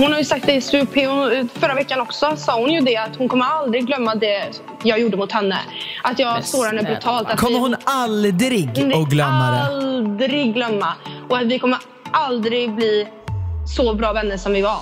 Hon har ju sagt det i SUP. Förra veckan också sa hon ju det att hon kommer aldrig glömma det jag gjorde mot henne. Att jag sårade henne brutalt. Att Kommer vi- hon aldrig att glömma det? Aldrig glömma. Och att vi kommer aldrig bli så bra vänner som vi var.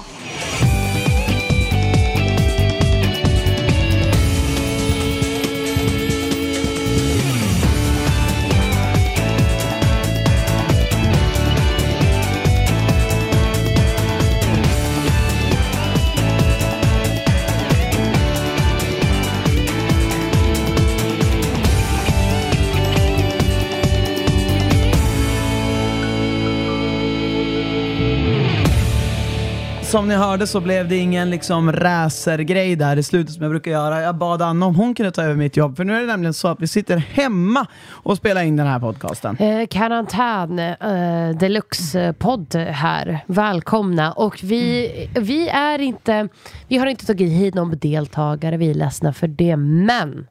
Som ni hörde så blev det ingen liksom racergrej där i slutet som jag brukar göra. Jag bad Anna om hon kunde ta över mitt jobb, för nu är det nämligen så att vi sitter hemma och spelar in den här podcasten. Eh, karantän eh, deluxe-podd eh, här. Välkomna. Och vi, vi är inte, vi har inte tagit hit någon deltagare, vi är ledsna för det. Men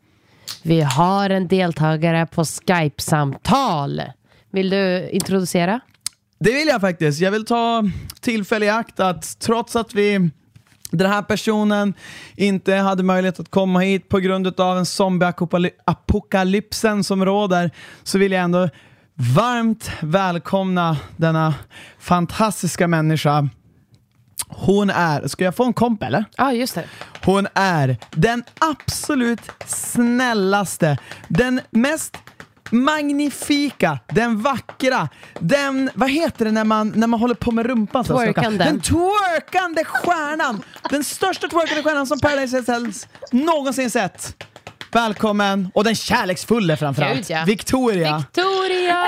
vi har en deltagare på Skype-samtal. Vill du introducera? Det vill jag faktiskt. Jag vill ta tillfälle i akt att trots att vi den här personen inte hade möjlighet att komma hit på grund av en zombieapokalypsen som råder så vill jag ändå varmt välkomna denna fantastiska människa. Hon är, ska jag få en komp eller? Ja, just det. Hon är den absolut snällaste, den mest magnifika, den vackra, den, vad heter det när man, när man håller på med rumpan? så? Twerkande. Den twerkande stjärnan! Den största twerkande stjärnan som Paradise Hotels någonsin sett. Välkommen, och den kärleksfulla framförallt, Gud, ja. Victoria. Victoria!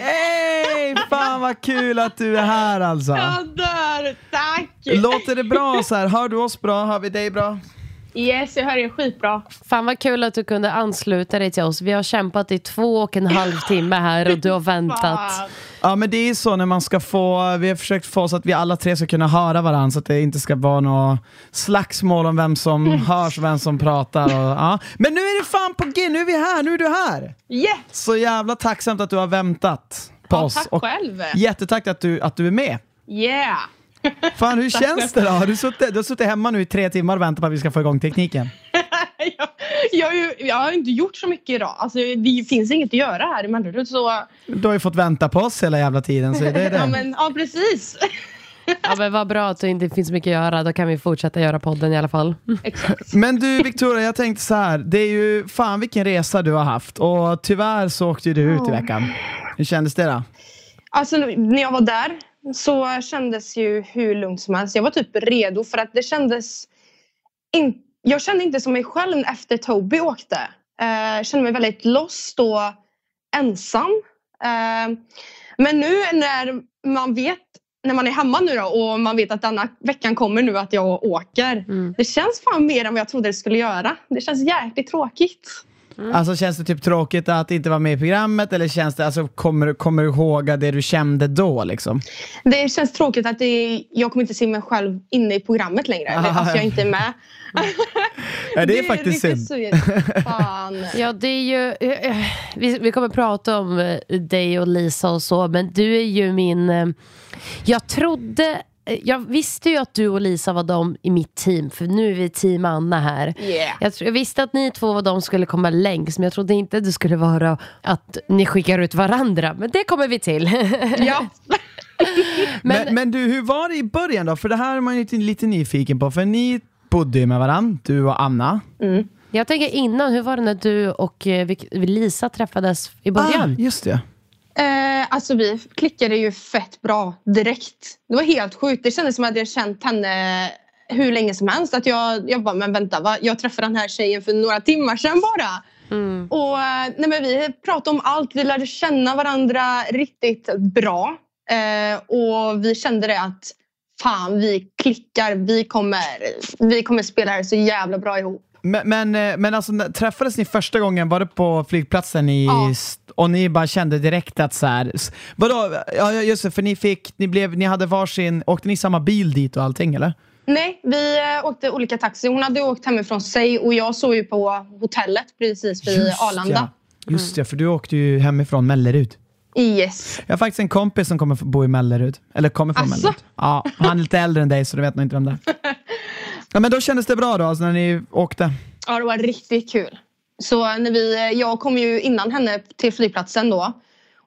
Hej! Fan vad kul att du är här alltså. Jag dör! Tack! Låter det bra så här? Hör du oss bra? Hör vi dig bra? Yes, jag hör er skitbra. Fan vad kul att du kunde ansluta dig till oss. Vi har kämpat i två och en halv timme här och du har väntat. Ja men det är så när man ska få, vi har försökt få så att vi alla tre ska kunna höra varandra så att det inte ska vara något slagsmål om vem som hörs och vem som pratar. Och, ja. Men nu är det fan på G, nu är vi här, nu är du här! Yes! Så jävla tacksamt att du har väntat på Ja, oss. tack och själv. jättetack att du, att du är med. Yeah! Fan hur känns det då? Har du, suttit, du har suttit hemma nu i tre timmar och väntat på att vi ska få igång tekniken. jag, jag, har ju- jag har inte gjort så mycket idag. Alltså, det finns inget att göra här i Mellerud. Så, Du har ju fått vänta på oss hela jävla tiden så det är det. ja, men, ja, precis. Ja men vad bra att det inte finns mycket att göra. Då kan vi fortsätta göra podden i alla fall. Exakt. Men du Victoria, jag tänkte så här. Det är ju fan vilken resa du har haft och tyvärr så åkte ju du ut i veckan. Hur kändes det då? Alltså, när jag var där så kändes ju hur lugnt som helst. Jag var typ redo för att det kändes... In, jag kände inte som mig själv efter Toby åkte. Eh, Jag kände mig väldigt lost och ensam. Eh, men nu när man vet när man är hemma nu då och man vet att denna veckan kommer nu att jag åker. Mm. Det känns fan mer än vad jag trodde det skulle göra. Det känns jäkligt tråkigt. Alltså känns det typ tråkigt att inte vara med i programmet eller känns det, alltså kommer, du- kommer du ihåg det du kände då liksom? Det känns tråkigt att det, jag kommer inte se mig själv inne i programmet längre. Ah, ja. jag inte är med. Ja, det är faktiskt riktigt synd. Fan. Ja det är ju, eh, eh, vi, vi kommer prata om eh, dig och Lisa och så men du är ju min, jag trodde jag visste ju att du och Lisa var de i mitt team, för nu är vi team Anna här. Yeah. Jag, jag visste att ni två var de som skulle komma längst, men jag trodde inte det skulle vara att ni skickar ut varandra. Men det kommer vi till. Ja. Men, Men- men, du, hur var det i början då? För det här är man ju lite, lite nyfiken på, för ni bodde ju med varandra, du och Anna. Jag tänker innan, hur var det när du och eh, Lisa träffades i början? Ah, just det. Eh, alltså vi klickade ju fett bra direkt. Det var helt sjukt. Det kändes som att jag känt henne hur länge som helst. Att jag, jag bara, men vänta, va? jag träffade den här tjejen för några timmar sedan bara. Mm. Och eh, nej, men vi pratade om allt. Vi lärde känna varandra riktigt bra. Eh, och vi kände det att fan, vi klickar. Vi kommer, vi kommer spela här så jävla bra ihop. Men, men, eh, men alltså, träffades ni första gången, var det på flygplatsen i, Ja. och ni bara kände direkt att så här, vadå, ja just det, för ni fick, ni blev, ni hade varsin, åkte ni samma bil dit och allting eller? Nej, vi eh, åkte olika taxi. Hon hade åkt hemifrån sig och jag såg ju på hotellet precis vid Arlanda. Ja. Just ja, för du åkte ju hemifrån Mellerud. Yes. Jag har faktiskt en kompis som kommer bo i Mellerud. Eller kommer från Asså? Mellerud. Ja, han är lite äldre än dig så du vet nog inte vem det är. Ja, men då kändes det bra då, alltså, när ni åkte? Ja, det var riktigt kul. Så när vi, jag kom ju innan henne till flygplatsen då.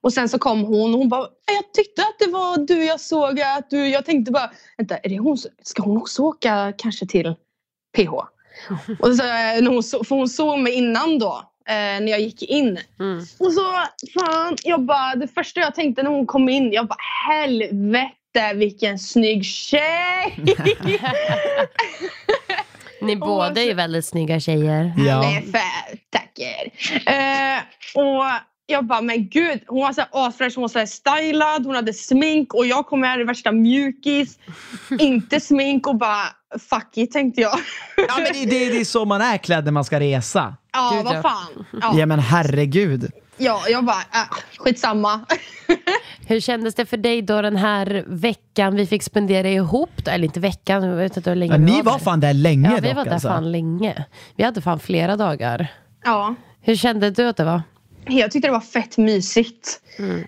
Och sen så kom hon och hon bara, jag tyckte att det var du jag såg. Att du, jag tänkte bara, vänta, är det hon, ska hon också åka kanske till PH? Och så, eh, när hon, för hon såg mig innan då, eh, när jag gick in. Mm. Och så, fan, jag bara, det första jag tänkte när hon kom in, jag bara, helvete vilken snygg tjej! Ni Och båda är ju så- väldigt snygga tjejer. Ja. För, tackar. Eh, och jag bara, men gud. Hon var så asfräsch, hon var så här stylad, hon hade smink och jag kom här i värsta mjukis. inte smink och bara, fuck it tänkte jag. Ja, men det, det, det är så man är klädd när man ska resa. ja, Gud, ja. vad fan. Ja, Ja men herregud. Ja, jag bara, äh, skitsamma. Hur kändes det för dig då den här veckan vi fick spendera ihop? Då? Eller inte veckan, jag vet inte hur länge Ja, vi ni var där. fan där länge Ja, vi dock var där alltså. fan länge. Vi hade fan flera dagar. ja. Hur kände du att det var? Jag tyckte det var fett mysigt.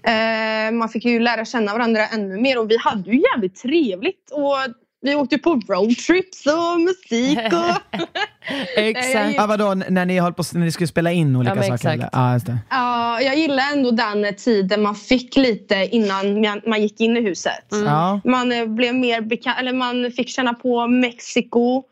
Eh, man fick ju lära känna varandra ännu mer och vi hade ju jävligt trevligt. Och vi åkte på roadtrips och musik och... Exakt. Ja, vadå, när ni höll på när ni skulle spela in olika men saker? Ja, just det. Ja, jag gillar ändå den tiden man fick lite innan man- gick in i huset. Ja. Man eh, blev mer bekant, eller man fick känna på Mexiko.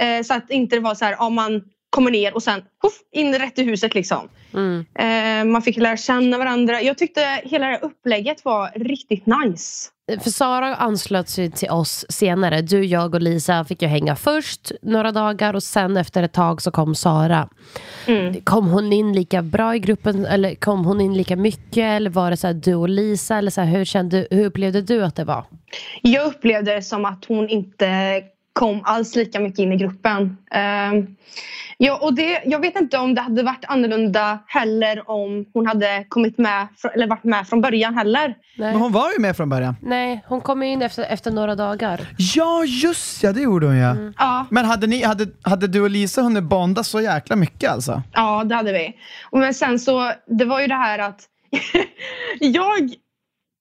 Eh, så att inte det var så här, ja, man kommer ner och sen puff, in rätt i huset liksom. Mm. Eh, man fick lära känna varandra. Jag tyckte hela det upplägget var riktigt nice. För Sara anslöt sig till oss senare. Du, jag och Lisa fick ju hänga först några dagar och sen efter ett tag så kom Sara. Mm. Kom hon in lika bra i gruppen eller kom hon in lika mycket eller var det så du och Lisa eller så här, hur, kände, hur upplevde du att det var? Jag upplevde det som att hon inte kom alls lika mycket in i gruppen. Eh, ja, och det, jag vet inte om det hade varit annorlunda heller om hon hade kommit med, eller varit med från början heller. Nej, Men hon var ju med från början. Nej hon kom in efter, efter några dagar. Ja, just ja, det gjorde hon ja. Ja, Men hade, ni, hade, hade du och Lisa hunnit bonda så jäkla mycket alltså? Ja, det hade vi. Och Men sen så, det var ju det här att jag,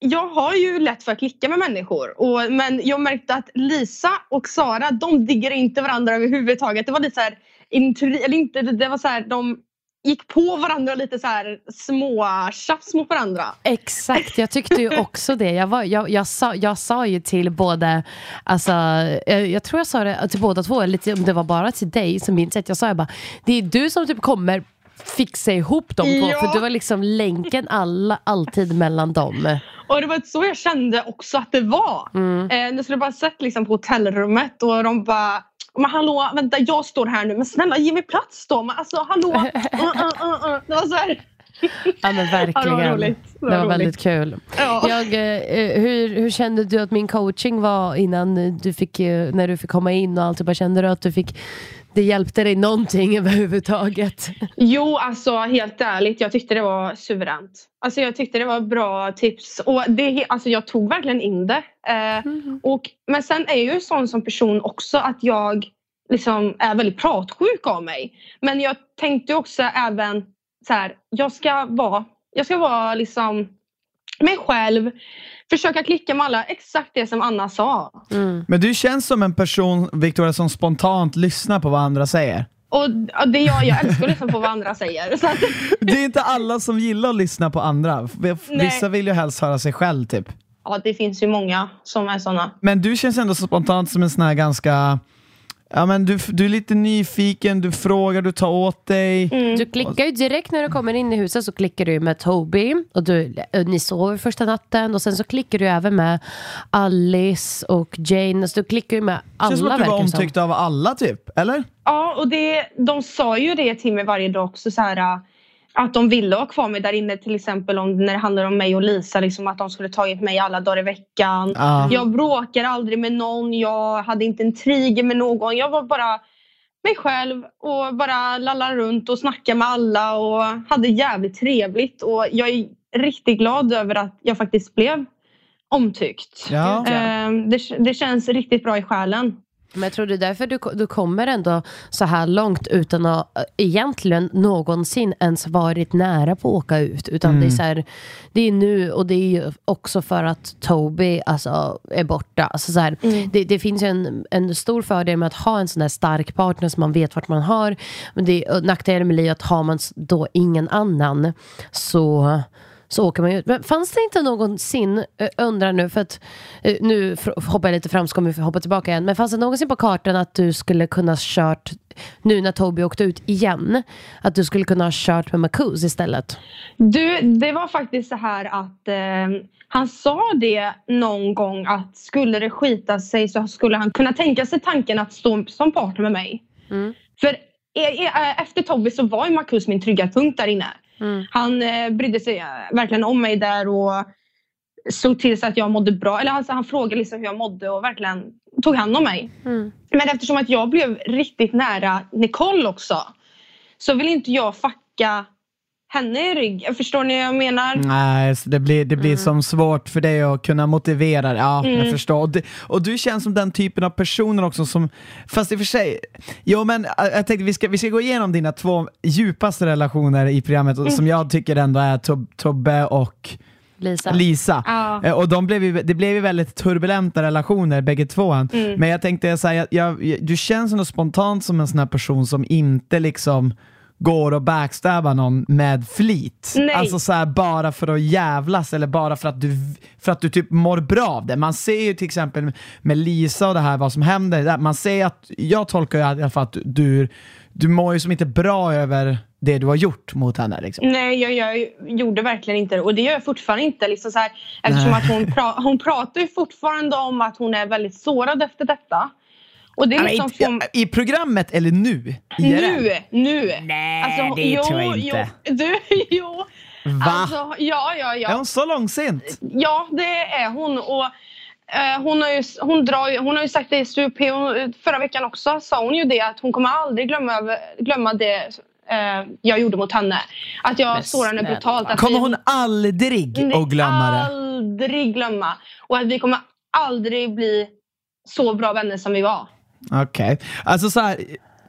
jag har ju lätt för att klicka med människor. Och, men jag märkte att Lisa och Sara, de diggar inte varandra överhuvudtaget. Det var lite så här, eller inte, det var så här, de gick på varandra lite så här små tjafs mot varandra. Exakt, jag tyckte ju också det. Jag, var, jag, jag, sa, jag sa ju till både, alltså, jag, jag tror jag sa det till båda två, till, om det var bara till dig som minns att jag sa jag bara, det är du som typ kommer fixa ihop de två, Ja. för du var liksom länken alla, alltid mellan dem. Och det var så jag kände också att det var. Mm. Eh, jag skulle bara sett liksom på hotellrummet och de bara men hallå, vänta jag står här nu men snälla ge mig plats då. Men alltså hallå. Uh, uh, uh. Det var så här. Ja men Ja, det verkligen. var roligt. Det var roligt. väldigt kul. Ja. Jag, eh, hur, hur kände du att min coaching var innan du fick, eh, när du fick komma in och allt? Bara kände du att du fick, det hjälpte dig någonting överhuvudtaget? Jo, alltså helt ärligt. Jag tyckte det var suveränt. Alltså jag tyckte det var bra tips. Och det, alltså jag tog verkligen in det. Eh, och, men sen är jag ju sån som person också att jag liksom är väldigt pratsjuk av mig. Men jag tänkte också även så här, jag ska vara, jag ska vara liksom mig själv. Försöka klicka med alla, exakt det som Anna sa. Mm. Men du känns som en person, Victoria, som spontant lyssnar på vad andra säger. Och det jag, jag älskar att lyssna på vad andra säger. Så att, Det är inte alla som gillar att lyssna på andra. Vissa vill ju helst höra sig själv typ. ja, det finns ju många som är såna. Men du känns ändå så spontant som en sån här ganska... Ja, men du, du är lite nyfiken, du frågar, du tar åt dig. Mm. Du klickar ju direkt när du kommer in i huset så klickar du med Toby och du, eh, ni sover första natten och sen så klickar du även med Alice och Jane. Så du klickar ju med alla känns som att du var det som. omtyckt av alla typ, eller? Ja, och det, de sa ju det till mig varje dag också så här att de ville ha kvar mig där inne till exempel om, när det handlar om mig och Lisa. Liksom att de skulle tagit mig alla dagar i veckan. Ja. Jag bråkar aldrig med någon. Jag hade inte en trigger med någon. Jag var bara mig själv och bara lallade runt och snackade med alla och hade jävligt trevligt. Och jag är riktigt glad över att jag faktiskt blev omtyckt. Ja. Eh, Det, det känns riktigt bra i själen. Men jag tror det är därför du, du kommer ändå så här långt utan att äh, egentligen någonsin ens varit nära på att åka ut. Utan Mm. det är så här, det är nu och det är ju också för att Toby alltså, är borta. Alltså så här, det, det finns ju en, en stor fördel med att ha en sån där stark partner som man vet vart man har. Men det är nackdelen med livet att har man då ingen annan så så åker man ju ut. Men fanns det inte någonsin, eh, undrar nu, för att eh, nu hoppar jag lite fram så kommer vi hoppa tillbaka igen. Men fanns det någonsin på kartan att du skulle kunna ha kört, nu när Toby åkte ut igen, att du skulle kunna ha kört med Marcus istället? Du, det var faktiskt så här att eh, han sa det någon gång att skulle det skita sig så skulle han kunna tänka sig tanken att stå som partner med mig. Mm. För e- e- efter Tobbe så var ju Marcus min trygga punkt där inne. Mm. Han eh, brydde sig eh, verkligen om mig där och såg till så att jag mådde bra. Eller alltså, han frågade liksom hur jag mådde och verkligen tog hand om mig. Mm. Men eftersom att jag blev riktigt nära Nicole också så vill inte jag fucka henne i rygg. Förstår ni vad jag menar? Nej, så det blir, det blir som svårt för dig att kunna motivera det. Ja, jag Mm. förstår. Och, det, och du känns som den typen av personer också som, fast i och för sig, jo men jag tänkte vi ska, vi ska gå igenom dina två djupaste relationer i programmet och som jag tycker ändå är Tob- Tobbe och Lisa? Lisa. Ja. Eh, Och de blev ju, det blev ju väldigt turbulenta relationer bägge två. Mm. Men jag tänkte säga, jag, jag, du känns ändå spontant som en sån här person som inte liksom går och backstabbar någon med flit. Nej. Alltså så här, bara för att jävlas eller bara för att, du, för att du typ mår bra av det. Man ser ju till exempel med Lisa och det här vad som händer. Man ser att, jag tolkar ju i alla fall att du, du mår ju som inte bra över det du har gjort mot henne. Liksom. Nej, jag, jag gjorde verkligen inte det. Och det gör jag fortfarande inte. Liksom så här, eftersom Nej. att hon, pra, hon pratar ju fortfarande om att hon är väldigt sårad efter detta. Och det är Ja, men liksom från, I programmet eller nu? IRL? nu, nu. Nej, Alltså, det tror jag inte. Jo, du, jo. Va? Alltså, ja, ja, Är ja. hon så långsint? Ja, det är hon. Och, eh, hon, har ju, hon, drar, hon har ju sagt det i SUP hon, förra veckan också. Sa hon ju det att hon kommer aldrig glömma, glömma det eh, jag gjorde mot henne. Att jag sårade henne brutalt. Att Kommer vi- hon aldrig att glömma det? Aldrig glömma. Och att vi kommer aldrig bli så bra vänner som vi var. Okej, alltså så här.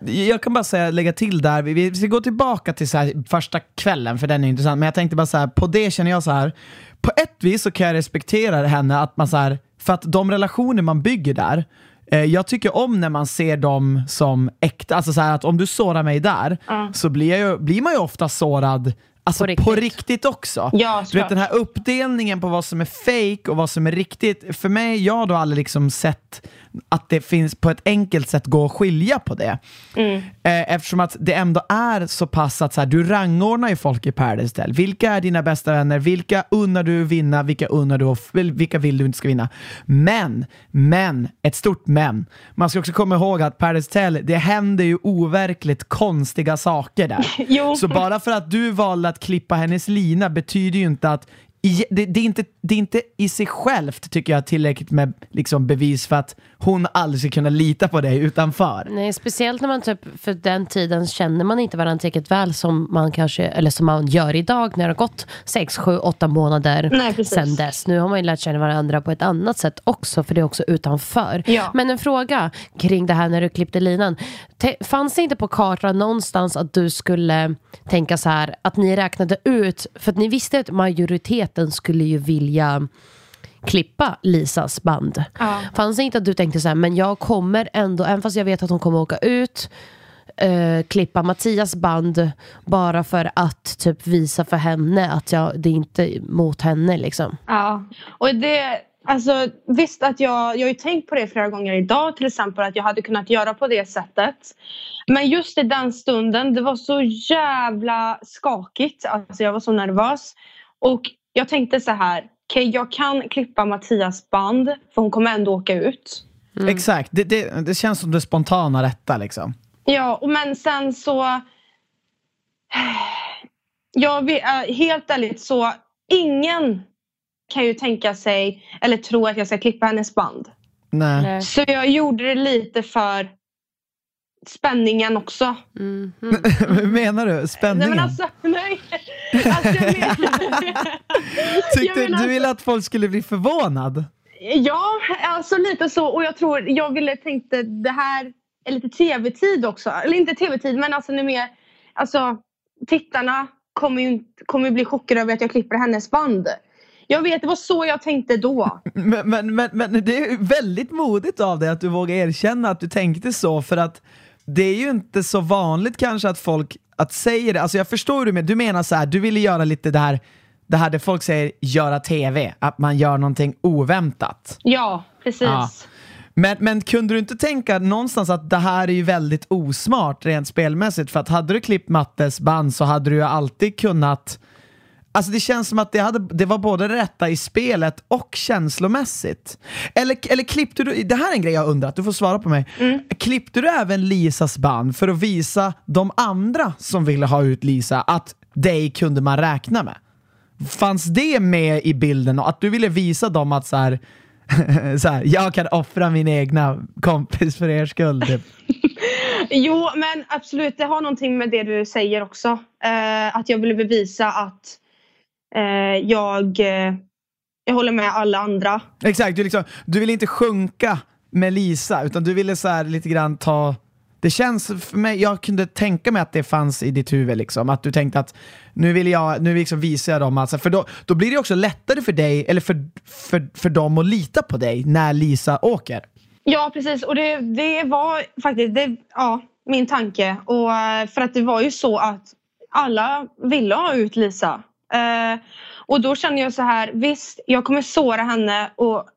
Jag kan bara säga, lägga till där, vi, vi ska gå tillbaka till så här, första kvällen för den är intressant, men jag tänkte bara så här, på det känner jag så här. på ett vis så kan jag respektera henne, att man så här, för att de relationer man bygger där, eh, jag tycker om när man ser dem som äkta, alltså så att om du sårar mig där, Ja. så blir, jag ju, blir man ju ofta sårad Alltså På på riktigt. riktigt, också. Ja, du vet den här uppdelningen på vad som är fake och vad som är riktigt. För mig, jag har då aldrig liksom sett att det finns på ett enkelt sätt gå att skilja på det. Mm. Eh, eftersom att det ändå är så pass att så här, du rangordnar ju folk i Paradise Hotel. Vilka är dina bästa vänner? Vilka unnar du vinna? Vilka unnar du vilka vill du inte ska vinna? Men, men, ett stort men. Man ska också komma ihåg att Paradise Hotel, det händer ju overkligt konstiga saker där. Så bara för att du valde att klippa hennes lina betyder ju inte att det, det, är inte, det är inte i sig självt tycker jag tillräckligt med liksom bevis för att hon aldrig ska kunna lita på dig utanför. Nej, speciellt när man typ, för den tiden känner man inte varandra tillräckligt väl som man kanske, eller som man gör idag när det har gått 6, 7, 8 månader Nej, sen dess. Nu har man ju lärt känna varandra på ett annat sätt också, för det är också utanför. Ja. Men en fråga kring det här när du klippte linan. Te- fanns det inte på kartan någonstans att du skulle tänka så här, att ni räknade ut, för att ni visste att majoriteten skulle ju vilja klippa Lisas band. Ja. Fanns det inte att du tänkte så här, men jag kommer ändå, även fast jag vet att hon kommer åka ut, eh, klippa Mattias band bara för att typ visa för henne att jag, det är inte mot henne liksom. Ja, och det, alltså visst att jag, jag har ju tänkt på det flera gånger idag till exempel att jag hade kunnat göra på det sättet. Men just i den stunden, det var så jävla skakigt. Alltså jag var så nervös. Och jag tänkte så här, okej jag kan klippa Mattias band för hon kommer ändå åka ut. Exakt, det, det, det känns som det spontana rätta liksom. Ja, och men sen så... Jag äh, helt ärligt så ingen kan ju tänka sig eller tro att jag ska klippa hennes band. Nej. Så jag gjorde det lite för spänningen också. Mm. Hur menar du? Nej Spänningen? men alltså, nej. Alltså, jag menar, Tyckte, jag menar- du ville att folk skulle bli förvånad? Ja, alltså lite så. Och jag tror, jag ville tänkte det här är lite tv-tid också. Eller inte tv-tid, men alltså nu mer, alltså tittarna kommer ju, kommer bli chockade över att jag klipper hennes band. Jag vet, det var så jag tänkte då. Men, men, men, men det är väldigt modigt av dig att du vågar erkänna att du tänkte så, för att det är ju inte så vanligt kanske att folk att säger det. Alltså jag förstår hur du menar. Du menar så här, du ville göra lite det här, det här där folk säger göra tv, att man gör någonting oväntat. Ja, precis. Ja. Men, men kunde du inte tänka någonstans att det här är ju väldigt osmart rent spelmässigt? För att hade du klippt Mattes band så hade du ju alltid kunnat Alltså det känns som att det, hade, det var både rätta i spelet och känslomässigt. Eller, eller klippte du, det här är en grej jag undrar, du får svara på mig. Mm. Klippte du även Lisas band för att visa de andra som ville ha ut Lisa att dig kunde man räkna med? Fanns det med i bilden och att du ville visa dem att så här, så här, jag kan offra min egna kompis för er skull? Typ. jo, men absolut, det har någonting med det du säger också. Uh, att jag ville bevisa att Eh, jag, eh, jag håller med alla andra. Exakt, du, liksom, du vill inte sjunka med Lisa utan du ville så lite grann ta det känns för mig, jag kunde tänka mig att det fanns i ditt huvud, liksom, att du tänkte att nu vill jag, nu liksom visar jag dem, alltså, för då, då blir det också lättare för dig, eller för, för, för dem att lita på dig när Lisa åker. Ja precis, och det, det var faktiskt det, ja, min tanke. Och, eh, för att det var ju så att alla ville ha ut Lisa. Eh, och då känner jag så här, visst jag kommer såra henne och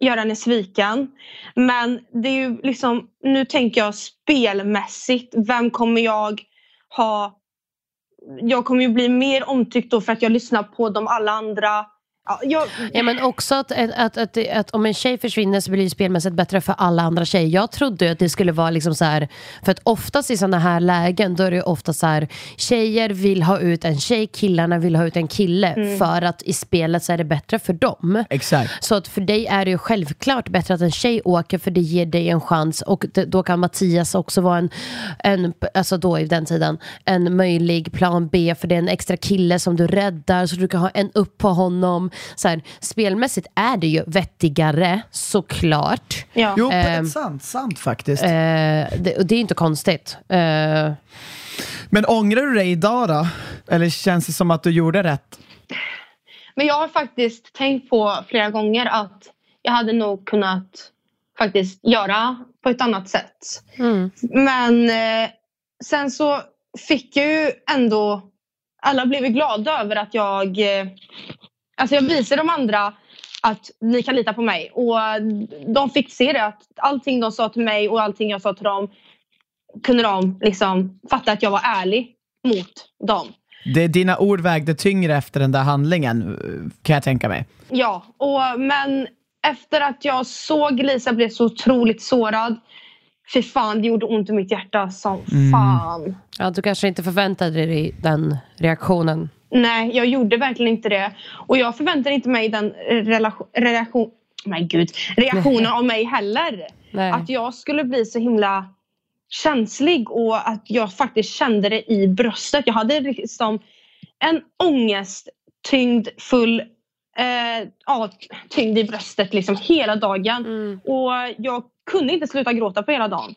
göra henne sviken. Men det är ju liksom, nu tänker jag spelmässigt. Vem kommer jag ha? Jag kommer ju bli mer omtyckt då för att jag lyssnar på de alla andra Ja, jag... ja, men också att, att, att, att, om en tjej försvinner så blir det spelmässigt bättre för alla andra tjejer. Jag trodde att det skulle vara liksom så här, för att oftast i sådana här lägen då är det ofta så här, tjejer vill ha ut en tjej, killarna vill ha ut en kille mm. för att i spelet så är det bättre för dem. Exakt. Så att för dig är det ju självklart bättre att en tjej åker för det ger dig en chans och det, då kan Mattias också vara en, en, alltså då i den tiden, en möjlig plan B för det är en extra kille som du räddar så du kan ha en upp på honom så här, spelmässigt är det ju vettigare såklart. Ja. Jo, eh, sant, sant faktiskt. Eh, det, det, är inte konstigt. Eh, Men ångrar du dig idag då? Eller känns det som att du gjorde rätt? Men jag har faktiskt tänkt på flera gånger att jag hade nog kunnat faktiskt göra på ett annat sätt. Mm. Men eh, sen så fick jag ju ändå alla blev glada över att jag eh, Alltså jag visar de andra att ni kan lita på mig. Och de fick se det, att allting de sa till mig och allting jag sa till dem kunde de liksom fatta att jag var ärlig mot dem. Det, dina ord vägde tyngre efter den där handlingen, kan jag tänka mig. Ja, och, men efter att jag såg Lisa bli så otroligt sårad Fy fan, det gjorde ont i mitt hjärta som mm. fan. Ja, du kanske inte förväntade dig den reaktionen. Nej, jag gjorde verkligen inte det. Och jag förväntar inte mig den relation, relation my gud, reaktionen av mig heller. Nej. Att jag skulle bli så himla känslig och att jag faktiskt kände det i bröstet. Jag hade liksom en ångesttyngd full eh, ja, tyngd i bröstet liksom hela dagen. Mm. Och jag kunde inte sluta gråta på hela dagen.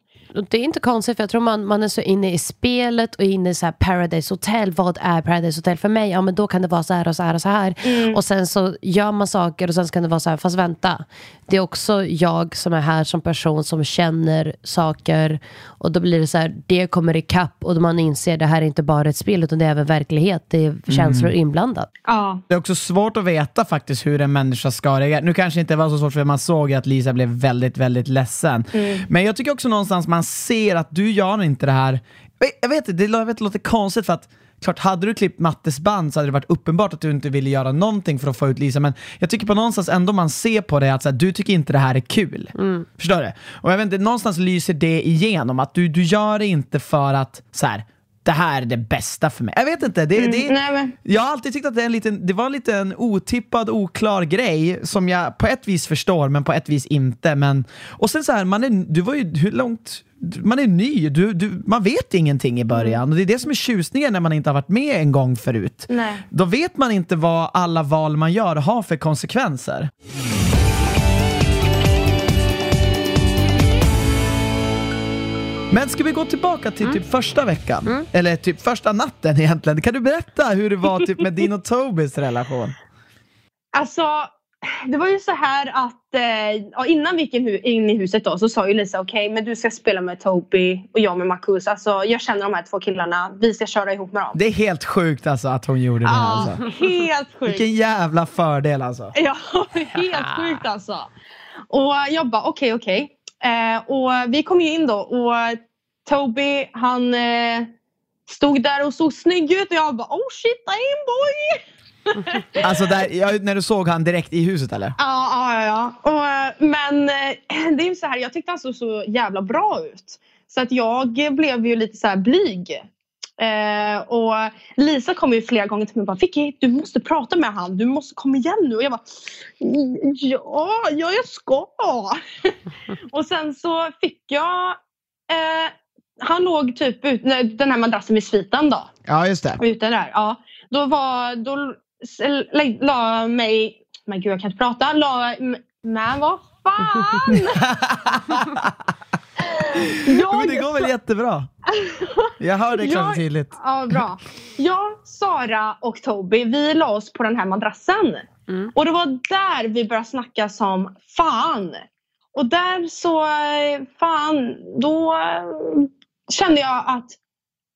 Det är inte konstigt för jag tror man, man är så inne i spelet och inne i så Paradise Hotel. Vad är Paradise Hotel för mig? Ja men då kan det vara så här och så här och så här. Mm. Och sen så gör man saker och sen kan det vara så här, fast vänta. Det är också jag som är här som person som känner saker och då blir det så här, det kommer ikapp och man inser att det här är inte bara ett spel utan det är även verklighet. Det är känslor mm. inblandat. Ja. Det är också svårt att veta faktiskt hur en människa ska reagera. Nu kanske inte var så svårt för man såg att Lisa blev väldigt, väldigt ledsen. Mm. Men jag tycker också någonstans man ser att du gör inte det här jag vet inte, det, det låter konstigt för att klart, hade du klippt Mattes band så hade det varit uppenbart att du inte ville göra någonting för att få ut Lisa, men jag tycker på någonstans ändå man ser på det att så här, du tycker inte det här är kul. Mm. Förstår du? Och jag vet inte, någonstans lyser det igenom, att du, du gör det inte för att så här, det här är det bästa för mig. Jag vet inte, det, mm, det, nej, jag har alltid tyckt att det, är en liten, det var en liten otippad, oklar grej som jag på ett vis förstår, men på ett vis inte. Men, och sen så här, man är, du var ju, hur långt man är ny, du, du, man vet ingenting i mm. början. Och det är det som är tjusningen när man inte har varit med en gång förut. Nej. Då vet man inte vad alla val man gör har för konsekvenser. Men ska vi gå tillbaka till typ mm. första veckan? Mm. Eller typ första natten egentligen. Kan du berätta hur det var typ med din och Tobis relation? Alltså, det var ju så här att ja, innan vi gick in, i huset då så sa ju Lisa okej men du ska spela med Toby och jag med Marcus. Alltså jag känner de här två killarna. Vi ska köra ihop med dem. Det är helt sjukt alltså att hon gjorde det. Ja, Alltså. helt sjukt. Vilken jävla fördel alltså. Ja, helt sjukt alltså. Och jag bara okej okej. Eh, och vi kom ju in då och Toby han eh, stod där och såg snygg ut och jag bara oh shit damn boy. Alltså där, ja, när du såg han direkt i huset eller? Ja, ja, ja. Och, eh, men eh, det är ju så här, jag tyckte han såg så jävla bra ut. Så att jag blev ju lite så här blyg. Eh, och Lisa kom ju flera gånger till mig och bara Vicky, du måste prata med han. Du måste komma igen nu. Och jag bara ja, ja jag ska. och sen så fick jag eh, han låg typ ut, den här madrassen vid sviten då. Ja, just det. Ute där. Ja. Då var, då la mig, men gud jag kan inte prata, la, men vad fan! Men det går väl jättebra? Jag hör det klart och Jag- tydligt. Ja, bra. Jag, Sara och Toby, vi la oss på den här madrassen. Mm. Och det var där vi började snacka som fan. Och där så, eh, fan, då eh, kände jag att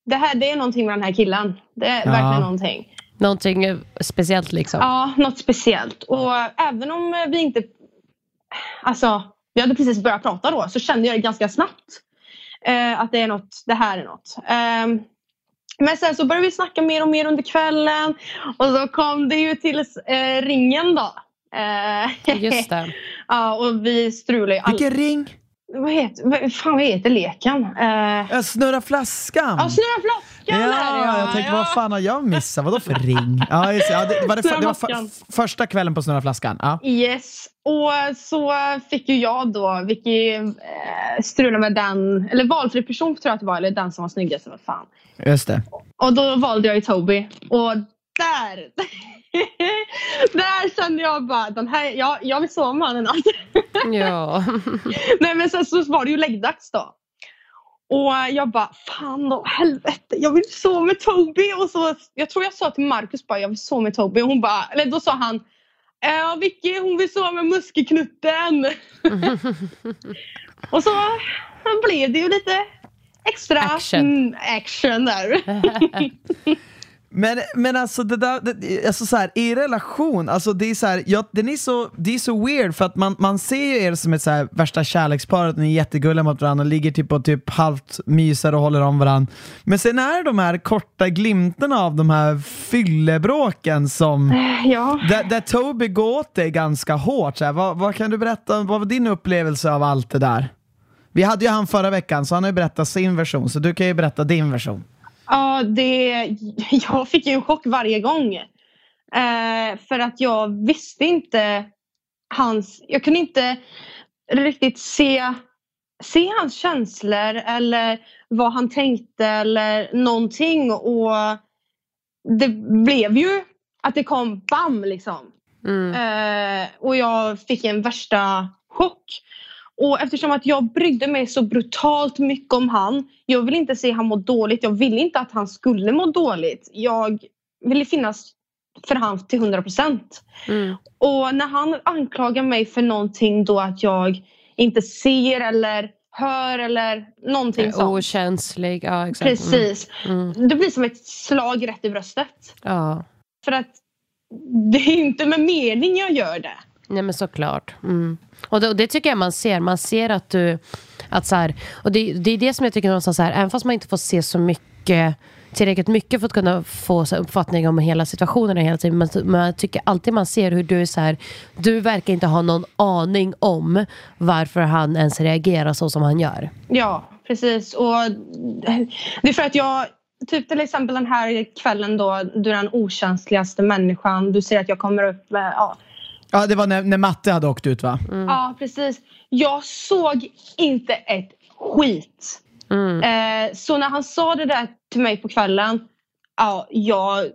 det här det är någonting med den här killen. Det är Ja. verkligen någonting. Någonting eh, speciellt liksom. Ja, något speciellt. Och även om eh, vi inte... Alltså, vi hade precis börjat prata då så kände jag det ganska snabbt. Eh, att det är något, det här är något. Ehm, men sen så började vi snacka mer och mer under kvällen. Och så kom det ju till eh, ringen då. Eh, Just det. ja, och vi strulade ju. Vilken ring? Vad heter, fan vad heter leken? Eh, Jag snurrar flaskan. ja, snurra flaskan Ja, det jag tänkte ja. vad fan har jag missat? Vadå för ring? Ja, just, ja, det var, det, Snurra det var för, första kvällen på Snurra flaskan. Ja. Yes, och så fick ju jag då, Vicky, eh, strula med den, eller valfri person tror jag att det var, eller den som var snyggast, vad fan. Just det. Och då valde jag ju Toby. Och där, där kände jag bara, den här, jag, jag vill sova med honom en natt. Ja. Nej men sen så var det ju läggdags då. Och jag bara, fan då, helvete, jag vill sova med Toby. Och så, jag tror jag sa till Marcus bara, jag vill sova med Toby. Och hon bara, eller då sa han, ja Vicky hon vill sova med muskelknutten. och så blev det ju lite extra Action. Mm, action där. Men, men alltså det där, det, alltså så här, i relation, alltså det är så här, ja, den är så, det är så weird för att man, man ser ju er som ett så här värsta kärleksparet, ni är jättegulliga mot varandra och ligger typ och typ halvt myser och håller om varandra. Men sen är det de här korta glimtarna av de här fyllebråken som, ja. där, där Toby går åt dig ganska hårt. Så vad, vad kan du berätta, vad var din upplevelse av allt det där? Vi hade ju han förra veckan så han har ju berättat sin version, så du kan ju berätta din version. Ja, det, jag fick ju en chock varje gång. Eh, för att jag visste inte hans... Jag kunde inte riktigt se, se hans känslor eller vad han tänkte eller någonting. Och det blev ju att det kom bam liksom. Mm. Eh, och jag fick en värsta chock. Och eftersom att jag brydde mig så brutalt mycket om han. Jag ville inte se han må dåligt. Jag ville inte att han skulle må dåligt. Jag ville finnas för han till 100 procent. Mm. Och när han anklagar mig för någonting då att jag inte ser eller hör eller någonting sånt. Okänslig, ja exakt. Mm. Precis. Mm. Det blir som ett slag rätt i bröstet. Ja. För att det är inte med mening jag gör det. Nej men såklart. Mm. Och, det, och det tycker jag man ser. Man ser att du... Att så här, och det, det är det som jag tycker någonstans så här, även fast man inte får se så mycket tillräckligt mycket för att kunna få så här uppfattning om hela situationen hela tiden. Men, men jag tycker alltid man ser hur du är så här, du verkar inte ha någon aning om varför han ens reagerar så som han gör. Ja, precis. Och det är för att jag, typ till exempel den här kvällen då, du är den okänsligaste människan. Du ser att jag kommer upp med, ja. Ja, det var när, när Matte hade åkt ut va? Ja, precis. Jag såg inte ett skit. Mm. Eh, så när han sa det där till mig på kvällen, ja, jag,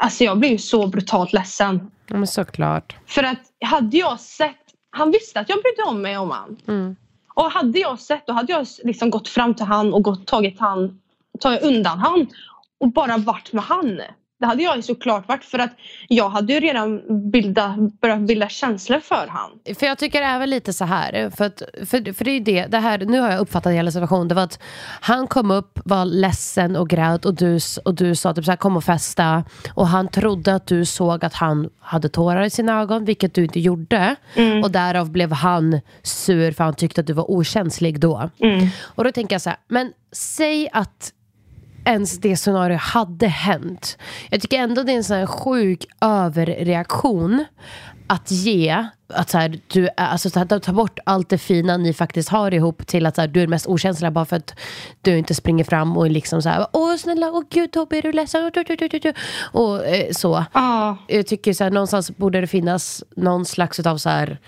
alltså jag blev ju så brutalt ledsen. Ja, men såklart. För att hade jag sett, han visste att jag brydde om mig om han. Mm. Och hade jag sett då hade jag liksom gått fram till han och gått, tagit, han, tagit undan han och bara varit med han. Det hade jag såklart varit för att jag hade ju redan bilda, börjat bilda känslor för han. För jag tycker även lite så här, för, att, för, för det är det, det här, nu har jag uppfattat hela situationen, det var att han kom upp, var ledsen och grät och du, och du sa typ så här, kom och festa och han trodde att du såg att han hade tårar i sina ögon, vilket du inte gjorde Mm. och därav blev han sur för han tyckte att du var okänslig då. Mm. Och då tänker jag så här, men säg att ens det scenario hade hänt. Jag tycker ändå det är en sån här sjuk överreaktion att ge, att så här, du, alltså, så här, ta bort allt det fina ni faktiskt har ihop till att så här, du är mest okänsliga bara för att du inte springer fram och liksom så här, åh snälla, åh gud Tobbe är du ledsen? Och, eh, så. Ja, Jag tycker så här, någonstans borde det finnas någon slags av så här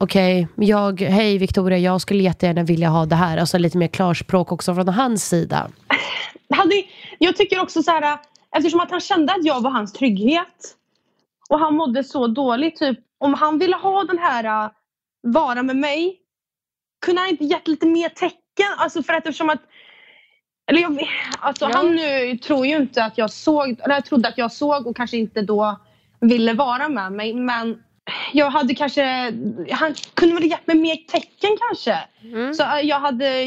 Okej, jag, hej Victoria, jag skulle jättegärna vilja ha det här. Alltså lite mer klarspråk också från hans sida. hade, jag tycker också så här, eftersom att han kände att jag var hans trygghet och han mådde så dåligt, typ om han ville ha den här äh, vara med mig, kunde han inte gett lite mer tecken? Alltså för att eftersom att eller jag, alltså Ja. Han nu tror ju inte att jag såg, eller jag trodde att jag såg och kanske inte då ville vara med mig men jag hade kanske, han kunde väl gett mig mer tecken kanske. Mm. Så äh, jag hade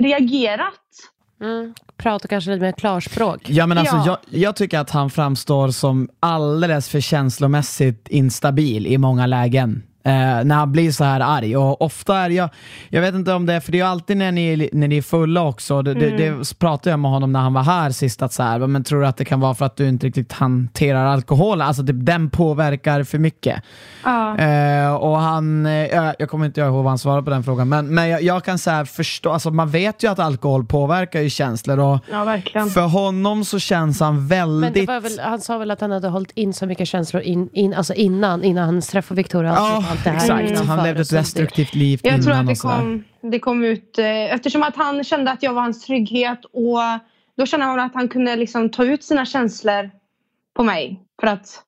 reagerat. Mm. Prata kanske lite mer klarspråk. Ja men alltså Ja. jag, jag tycker att han framstår som alldeles för känslomässigt instabil i många lägen. Eh, när han blir så här arg. Och ofta är jag, jag vet inte om det är, för det är ju alltid när ni, när ni är fulla också, det, det, det pratade jag med honom när han var här sist, att så här, men tror du att det kan vara för att du inte riktigt hanterar alkohol? Alltså typ, den påverkar för mycket. Ja. Eh, och han, eh, jag, jag kommer inte ihåg vad han svarade på den frågan, men, men jag, jag kan så här förstå, alltså man vet ju att alkohol påverkar ju känslor och Ja, verkligen. för honom så känns han Men väldigt... det var väl, han sa väl att han hade hållit in så mycket känslor in, in, alltså innan, innan han träffade Victoria. Ja, Alltså, allt det här exakt. Han levde ett destruktivt liv Jag innan tror att det kom, det kom ut eh, eftersom att han kände att jag var hans trygghet och då kände han att han kunde liksom ta ut sina känslor på mig. För att,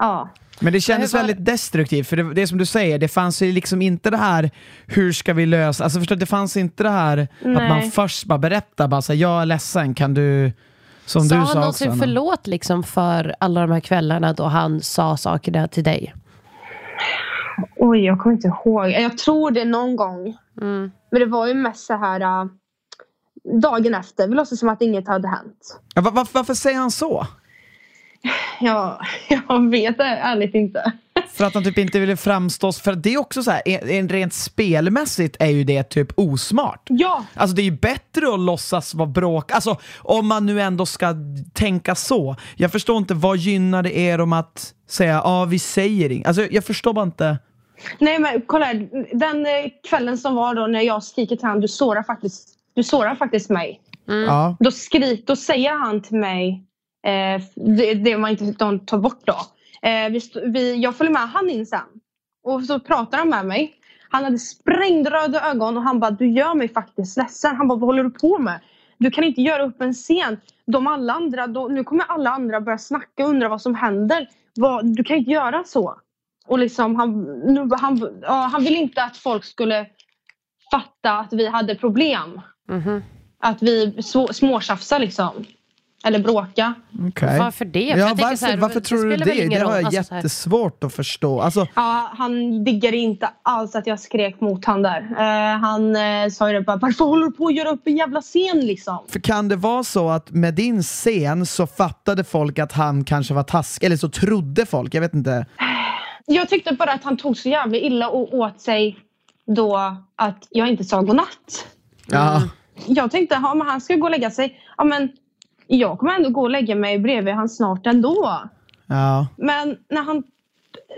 ja. Men det kändes väldigt destruktivt, för det, det är som du säger, det fanns ju liksom inte det här hur ska vi lösa, alltså förstår du, det fanns inte det här att Nej. man först bara berättar, bara så här, jag är ledsen, kan du... Som Sa du han sa också. någonsin förlåt liksom för alla de här kvällarna då han sa saker där till dig? Oj, jag kommer inte ihåg. Jag tror det någon gång. Mm. Men det var ju mest så här äh, dagen efter. Vi låtsades som att inget hade hänt. Ja, va- varför, varför säger han så? Jag, jag vet det ärligt inte. För att han typ inte ville framstå, för det är också så här, en, en rent spelmässigt är ju det typ osmart. Ja, Alltså det är ju bättre att låtsas vara bråk, alltså om man nu ändå ska tänka så. Jag förstår inte, vad gynnar det er om att säga ja vi säger inget? Alltså jag förstår bara inte. Nej men kolla här. Den eh, kvällen som var då när jag skriker till honom, du sårar faktiskt, du sårar faktiskt mig. Ja. Då, skrik, då säger han till mig eh, det, det man inte de tar bort då. Eh, vi, vi, jag följer med han in sen. Och så pratar han med mig. Han hade sprängröda ögon och han bara du gör mig faktiskt ledsen. Han bara vad håller du på med? Du kan inte göra upp en scen. De alla andra, de, nu kommer alla andra börja snacka och undra vad som händer. Vad, du kan inte göra så. Och liksom han, nu, han, ja, han ville inte att folk skulle fatta att vi hade problem. Mhm. Att vi småtjafsar liksom. Eller bråka. Okej. Varför det? Ja, jag tänker varför, så här, varför det tror du det? Det har jag Alltså, jättesvårt att förstå. Alltså, Ja, han diggade inte alls att jag skrek mot han där. Eh, han eh, sa ju det bara, varför håller du på att göra upp en jävla scen liksom? för kan det vara så att med din scen så fattade folk att han kanske var taskig, eller så trodde folk, jag vet inte. Jag tyckte bara att han tog så jävla illa och åt sig då att jag inte sa godnatt. Ja. Jag tänkte, ja, men han ska gå och lägga sig. Ja, men jag kommer ändå gå och lägga mig bredvid han snart ändå. Ja. Men när han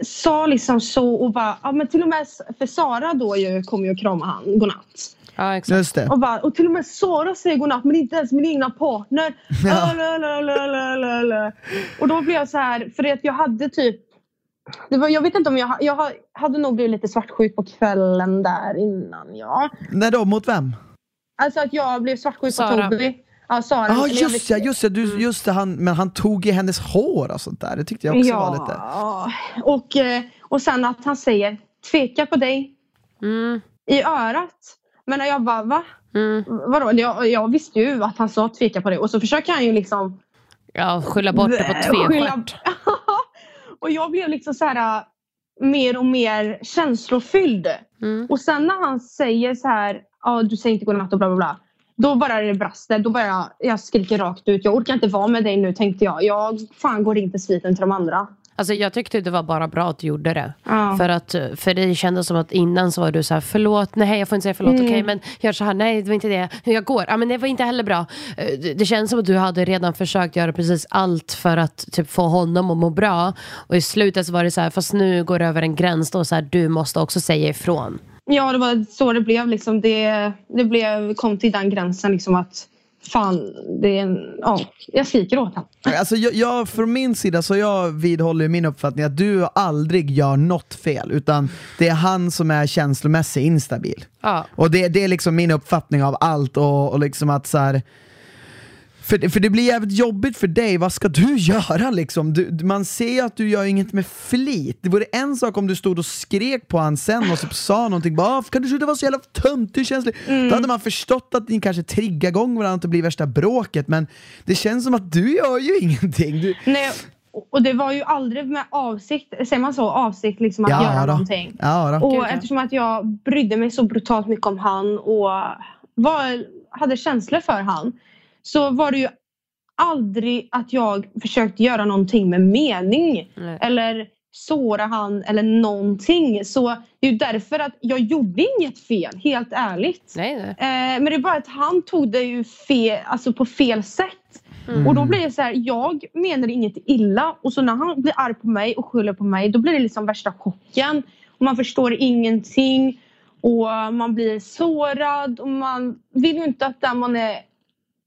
sa liksom så och bara, ja men till och med, för Sara då ju kom ju och kramade han godnatt. Ja, exakt. Just det. Och, bara, och till och med Sara säger godnatt men inte ens min egna partner. Ja. Och då blev jag så här, för att jag hade typ det var, jag vet inte om jag, jag ha- hade nog blivit lite svartsjuk på kvällen där innan ja. När då? Mot vem? Alltså att jag blev svartsjuk på Sara. Tobbe. Ja, Sara. Ja ah, just ja, just det, du, just det han, men han tog i hennes hår och sånt där. Det tyckte jag också var lite... Ja, och, eh, och sen att han säger tveka på dig. Mm. i örat. Men när jag bara va? Mm. Vadå? Jag, jag visste ju att han sa tveka på det och så försöker han ju liksom Ja, skylla bort det på Skylla- tvestjärt. och jag blev liksom så här äh, mer och mer känslofylld. Mm. Och sen när han säger så här, ja du säger inte godnatt och bla bla bla. Då bara det braster, då bara jag, jag skriker rakt ut. Jag orkar inte vara med dig nu tänkte jag. Jag fan går inte sviten till de andra. Alltså jag tyckte det var bara bra att du gjorde det. Ja. För att för dig kändes som att innan så var du så här, förlåt, nej jag får inte säga förlåt, Mm. okej men gör så här, nej det var inte det, jag går, ja men det var inte heller bra. Eh, Det, det känns som att du hade redan försökt göra precis allt för att typ få honom att må bra. Och i slutet så var det så här, fast nu går det över en gräns då, så här, du måste också säga ifrån. Ja, det var så det blev. Liksom. Det, det blev, kom till den gränsen liksom att fan, det är en, ja, jag skriker åt honom. Alltså jag, jag, från min sida så jag vidhåller min uppfattning att du aldrig gör något fel, utan det är han som är känslomässigt instabil. Ja. Och det, det är liksom min uppfattning av allt och, och liksom att så här. För, för det blir jävligt jobbigt för dig, vad ska du göra liksom? Du, man ser ju att du gör inget med flit. Det vore en sak om du stod och skrek på han sen och typ sa någonting, bara "Ah, kan du sluta vara så jävla töntig känslig? Då hade man förstått att ni kanske triggar igång varandra och det blir värsta bråket, men det känns som att du gör ju ingenting. Du, Nej, och det var ju aldrig med avsikt, säger man så, avsikt liksom att göra då. någonting. Ja, då. Och Gud, ja. eftersom att jag brydde mig så brutalt mycket om han och var, hade känslor för han så var det ju aldrig att jag försökte göra någonting med mening Nej. eller såra han eller någonting. Så det är ju därför att jag gjorde inget fel, helt ärligt. Nej, nej. Eh, men det är bara att han tog det ju fel, alltså på fel sätt. Mm. Och då blir det så här, jag menar inget illa och så när han blir arg på mig och skyller på mig då blir det liksom värsta chocken. Och man förstår ingenting och man blir sårad och man vill ju inte att den man är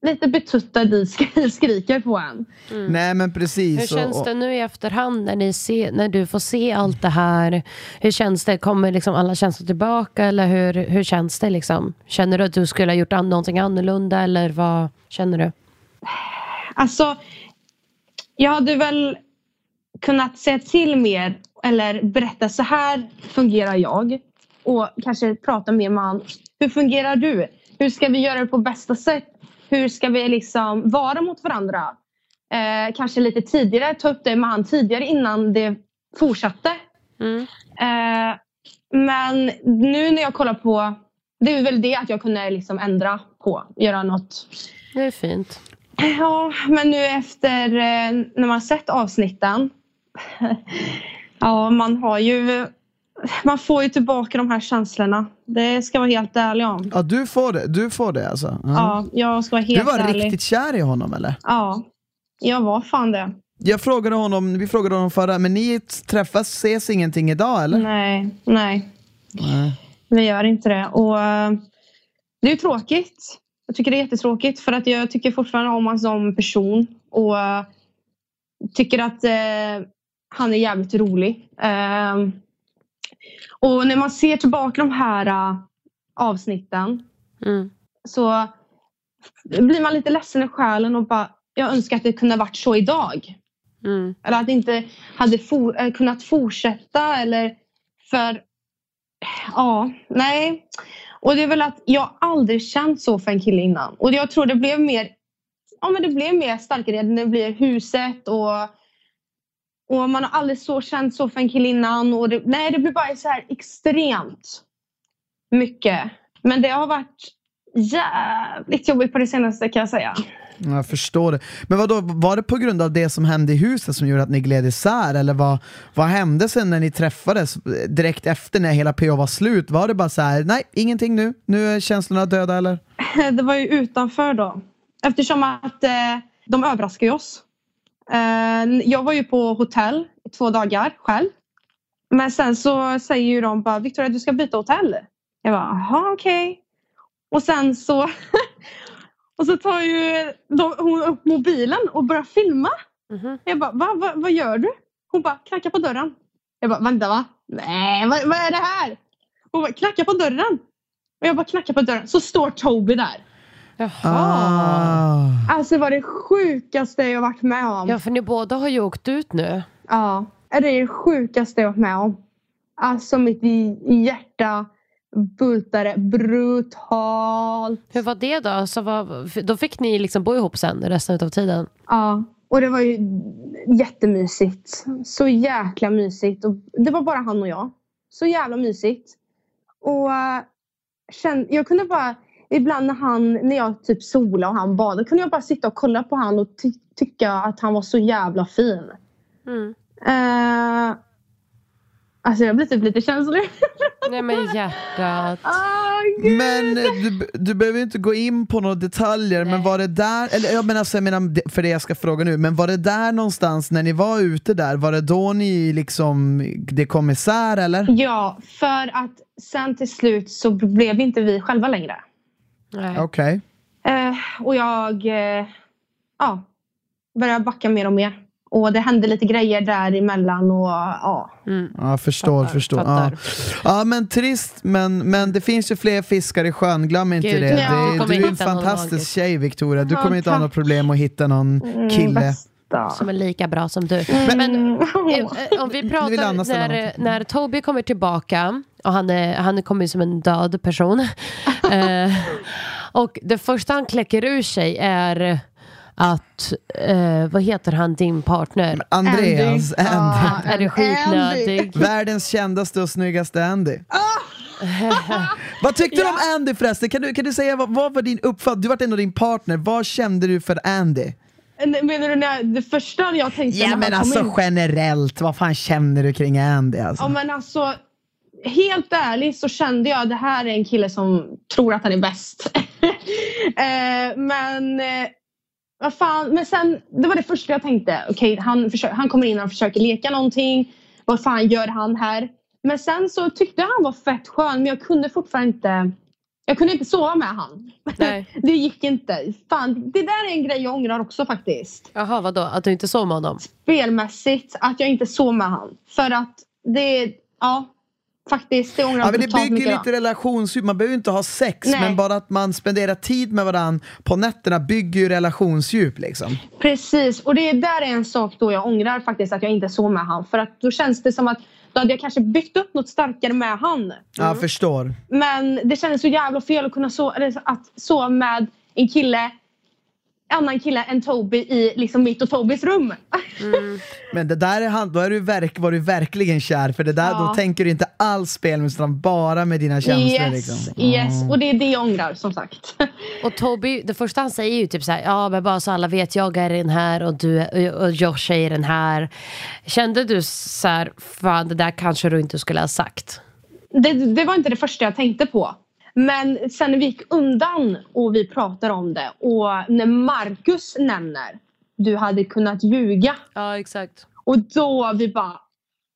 lite betuttad i sk- skriker på en. Nej men precis. Hur känns och- det nu i efterhand när, ni ser, när du får se allt det här? Hur känns det? Kommer liksom alla känslor tillbaka eller hur, hur känns det? Liksom? Känner du att du skulle ha gjort an- någonting annorlunda eller vad känner du? Alltså, jag hade väl kunnat säga till mer eller berätta så här fungerar jag. Och kanske prata mer med han. Hur fungerar du? Hur ska vi göra det på bästa sätt? Hur ska vi liksom vara mot varandra? Eh, kanske lite tidigare, ta upp det med han tidigare innan det fortsatte. Mm. Eh, men nu när jag kollar på, det är väl det att jag kunde liksom ändra på, göra något Det är fint. Ja, men nu efter eh, när man sett avsnitten. ja, man har ju... Man får ju tillbaka de här känslorna. Det ska jag vara helt ärlig om. Ja du får det, du får det alltså? Ja. Ja, jag ska vara Du helt var ärlig. riktigt kär i honom eller? Ja, jag var fan det. Jag frågade honom, vi frågade honom förra, men ni träffas, ses ingenting idag eller? Nej, nej. Nej. Vi gör inte det. Och eh, det är tråkigt. Jag tycker det är jättetråkigt för att jag tycker fortfarande om honom som person. Och eh, tycker att eh, han är jävligt rolig. Eh, och när man ser tillbaka de här eh, avsnitten Mm. så blir man lite ledsen i själen och bara jag önskar att det kunde ha varit så idag. Mm. Eller att det inte hade for, eh, kunnat fortsätta eller för ja, nej. Och det är väl att jag aldrig känt så för en kille innan. Och jag tror det blev mer ja, men det blev mer starkare när det blir huset och och man har aldrig så känt så för en kille innan. Och det, nej, det blir bara så här extremt mycket. Men det har varit jävligt jobbigt på det senaste kan jag säga. Jag förstår det. Men vad då var det på grund av det som hände i huset som gjorde att ni gled isär? Eller vad, vad hände sen när ni träffades direkt efter när hela PO var slut? Var det bara så här, nej ingenting nu, nu är känslorna döda eller? Det var ju utanför då. Eftersom att eh, de överraskade oss. Eh, jag var ju på hotell i två dagar själv. Men sen så säger ju de bara Victoria du ska byta hotell. Jag bara jaha okej. Och sen så och så tar ju de, hon upp mobilen och börjar filma. Mhm. Jag bara va, va, vad gör du? Hon bara knackar på dörren. Jag bara vänta va? Nej vad, vad är det här? Hon bara knackar på dörren. Och jag bara knackar på dörren. Så står Toby där. Jaha. Ah. Alltså det var det sjukaste jag varit med om. Ja, för ni båda har ju åkt ut nu. Ja, det är det sjukaste jag varit med om. Alltså mitt hjärta bultade brutalt. Hur var det då? Alltså, vad, då fick ni liksom bo ihop sen resten av tiden? Ja, och det var ju jättemysigt. Så jäkla mysigt. Och det var bara han och jag. Så jävla mysigt. Och känn, jag kunde bara, ibland när han, när jag typ solade och han badade, kunde jag bara sitta och kolla på han och ty tycka att han var så jävla fin. Mm. Uh, alltså jag blir typ lite känslig. Nej men hjärtat. Gud. Men eh, du, du behöver inte gå in på några detaljer, men var det där, eller jag menar, alltså, jag menar för det jag ska fråga nu, men var det där någonstans när ni var ute där, var det då ni liksom, det kom isär eller? Ja, för att sen till slut så blev inte vi själva längre. Okej. Eh, och jag eh, ja, började backa mer och mer. Och det hände lite grejer däremellan och ja. Mm. Ja, förstår, Fattar, förstår. Ja. fattar. ja, men trist, men, men det finns ju fler fiskar i sjön, glöm inte Gud, det. ja. det Du du är en fantastisk tjej Victoria, du Ja, kommer inte ha tack. något problem att hitta någon Mm, kille. Bästa. Som är lika bra som du. Men, Men eh, eh, om vi pratar när, när Toby kommer tillbaka och han, är, han kommer som en död person. eh, och det första han kläcker ur sig är att, eh, vad heter han, din partner? Andreas, Andy. Ja, Är det skitnödig? Världens kändaste och snyggaste Andy. Ah! vad tyckte du om Andy förresten? Kan du, kan du säga vad, vad var din uppfattning? Du var ändå din partner, vad kände du för Andy? Menar du när, det första jag tänkte Ja när men han kom alltså in? generellt, vad fan känner du kring Andy alltså? Ja men alltså helt ärligt så kände jag att det här är en kille som tror att han är bäst. eh, men eh, vad fan, men sen det var det första jag tänkte. Okej, han, försö- han kommer in och försöker leka någonting. Vad fan gör han här? Men sen så tyckte jag han var fett skön men jag kunde fortfarande inte jag kunde inte sova med han. Nej. Det gick inte. Fan, det där är en grej jag ångrar också faktiskt. Jaha, vadå? Att du inte sov med honom? Spelmässigt, att jag inte sov med han. För att det, ja, faktiskt, det ångrar Ja, jag men det bygger mycket. lite relationsdjup, man behöver inte ha sex Nej. men bara att man spenderar tid med varandra på nätterna bygger ju relationsdjup liksom. Precis, och det där är en sak då jag ångrar faktiskt att jag inte sov med han. För att då känns det som att då hade jag kanske byggt upp något starkare med han. Ja, förstår. Men det kändes så jävla fel att kunna sova, att sova med en kille annan kille än Toby i liksom mitt och Tobys rum. Men det där är han, då är du verk, var du verkligen kär, för det där, Ja. då tänker du inte alls spel utan bara med dina känslor. yes, Liksom. yes. Och det är det jag ångrar som sagt. Och Toby, det första han säger är ju typ så här, ja men bara så alla vet, jag är den här och du och Josh är i den här. Kände du så här, fan det där kanske du inte skulle ha sagt? Det, det var inte det första jag tänkte på. Men sen när vi gick undan och vi pratade om det och när Marcus nämner du hade kunnat ljuga. Ja exakt. Och då vi bara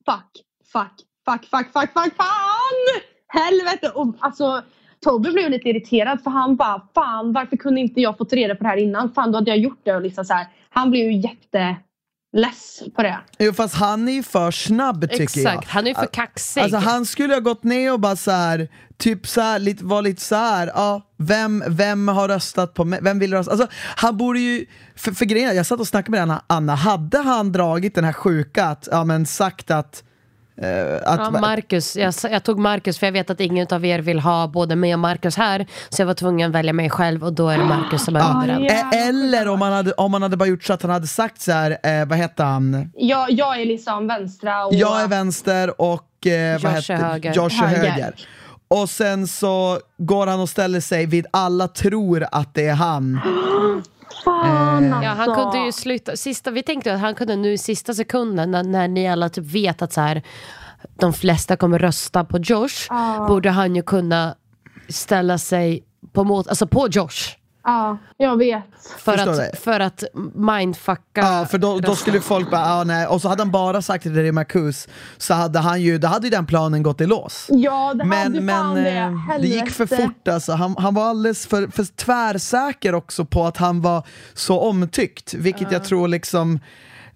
fuck, fuck, fuck, fuck, fuck, fuck, fan! Helvete! Och alltså Tobbe blev lite irriterad för han bara fan varför kunde inte jag fått reda på det här innan? Fan då hade jag gjort det och liksom så här. Han blev ju jätteless på det. Jo fast han är ju för snabb tycker Exakt, jag. han är ju för kaxig. Alltså han skulle ha gått ner och bara så här, typ så här, lite, var lite så här, ja, vem, vem har röstat på mig? Vem vill rösta? Alltså han borde ju, för, för grejen jag satt och snackade med Anna, Anna, hade han dragit den här sjuka, att, ja men sagt att, att Ja, Marcus, jag, jag tog Marcus för jag vet att ingen av er vill ha både mig och Marcus här. Så jag var tvungen att välja mig själv och då är det Marcus som är Ja, överallt. ja. eh, Eller om man, hade, om man hade bara gjort så att han hade sagt så här, eh, vad heter han? Jag, jag är liksom vänstra och... Jag är vänster och eh, vad Josh är heter höger. Josh är Höger. höger. Och sen så går han och ställer sig vid alla tror att det är han. Fan alltså. Ja, han kunde ju sluta. Sista, vi tänkte att han kunde nu i sista sekunden när, när ni alla typ vet att så här, de flesta kommer rösta på Josh. Borde han ju kunna ställa sig på, mot, alltså på Josh. Ja, jag vet. För Förstår att, det. för att mindfucka. Ja, för då, då skulle folk bara, ah, nej. och så hade han bara sagt det till Marcus, så hade han ju, då hade ju den planen gått i lås. Ja, det hade Men, fan men det. eh, det Helvete. gick för fort alltså. Han, han var alldeles för, för tvärsäker också på att han var så omtyckt, vilket jag tror liksom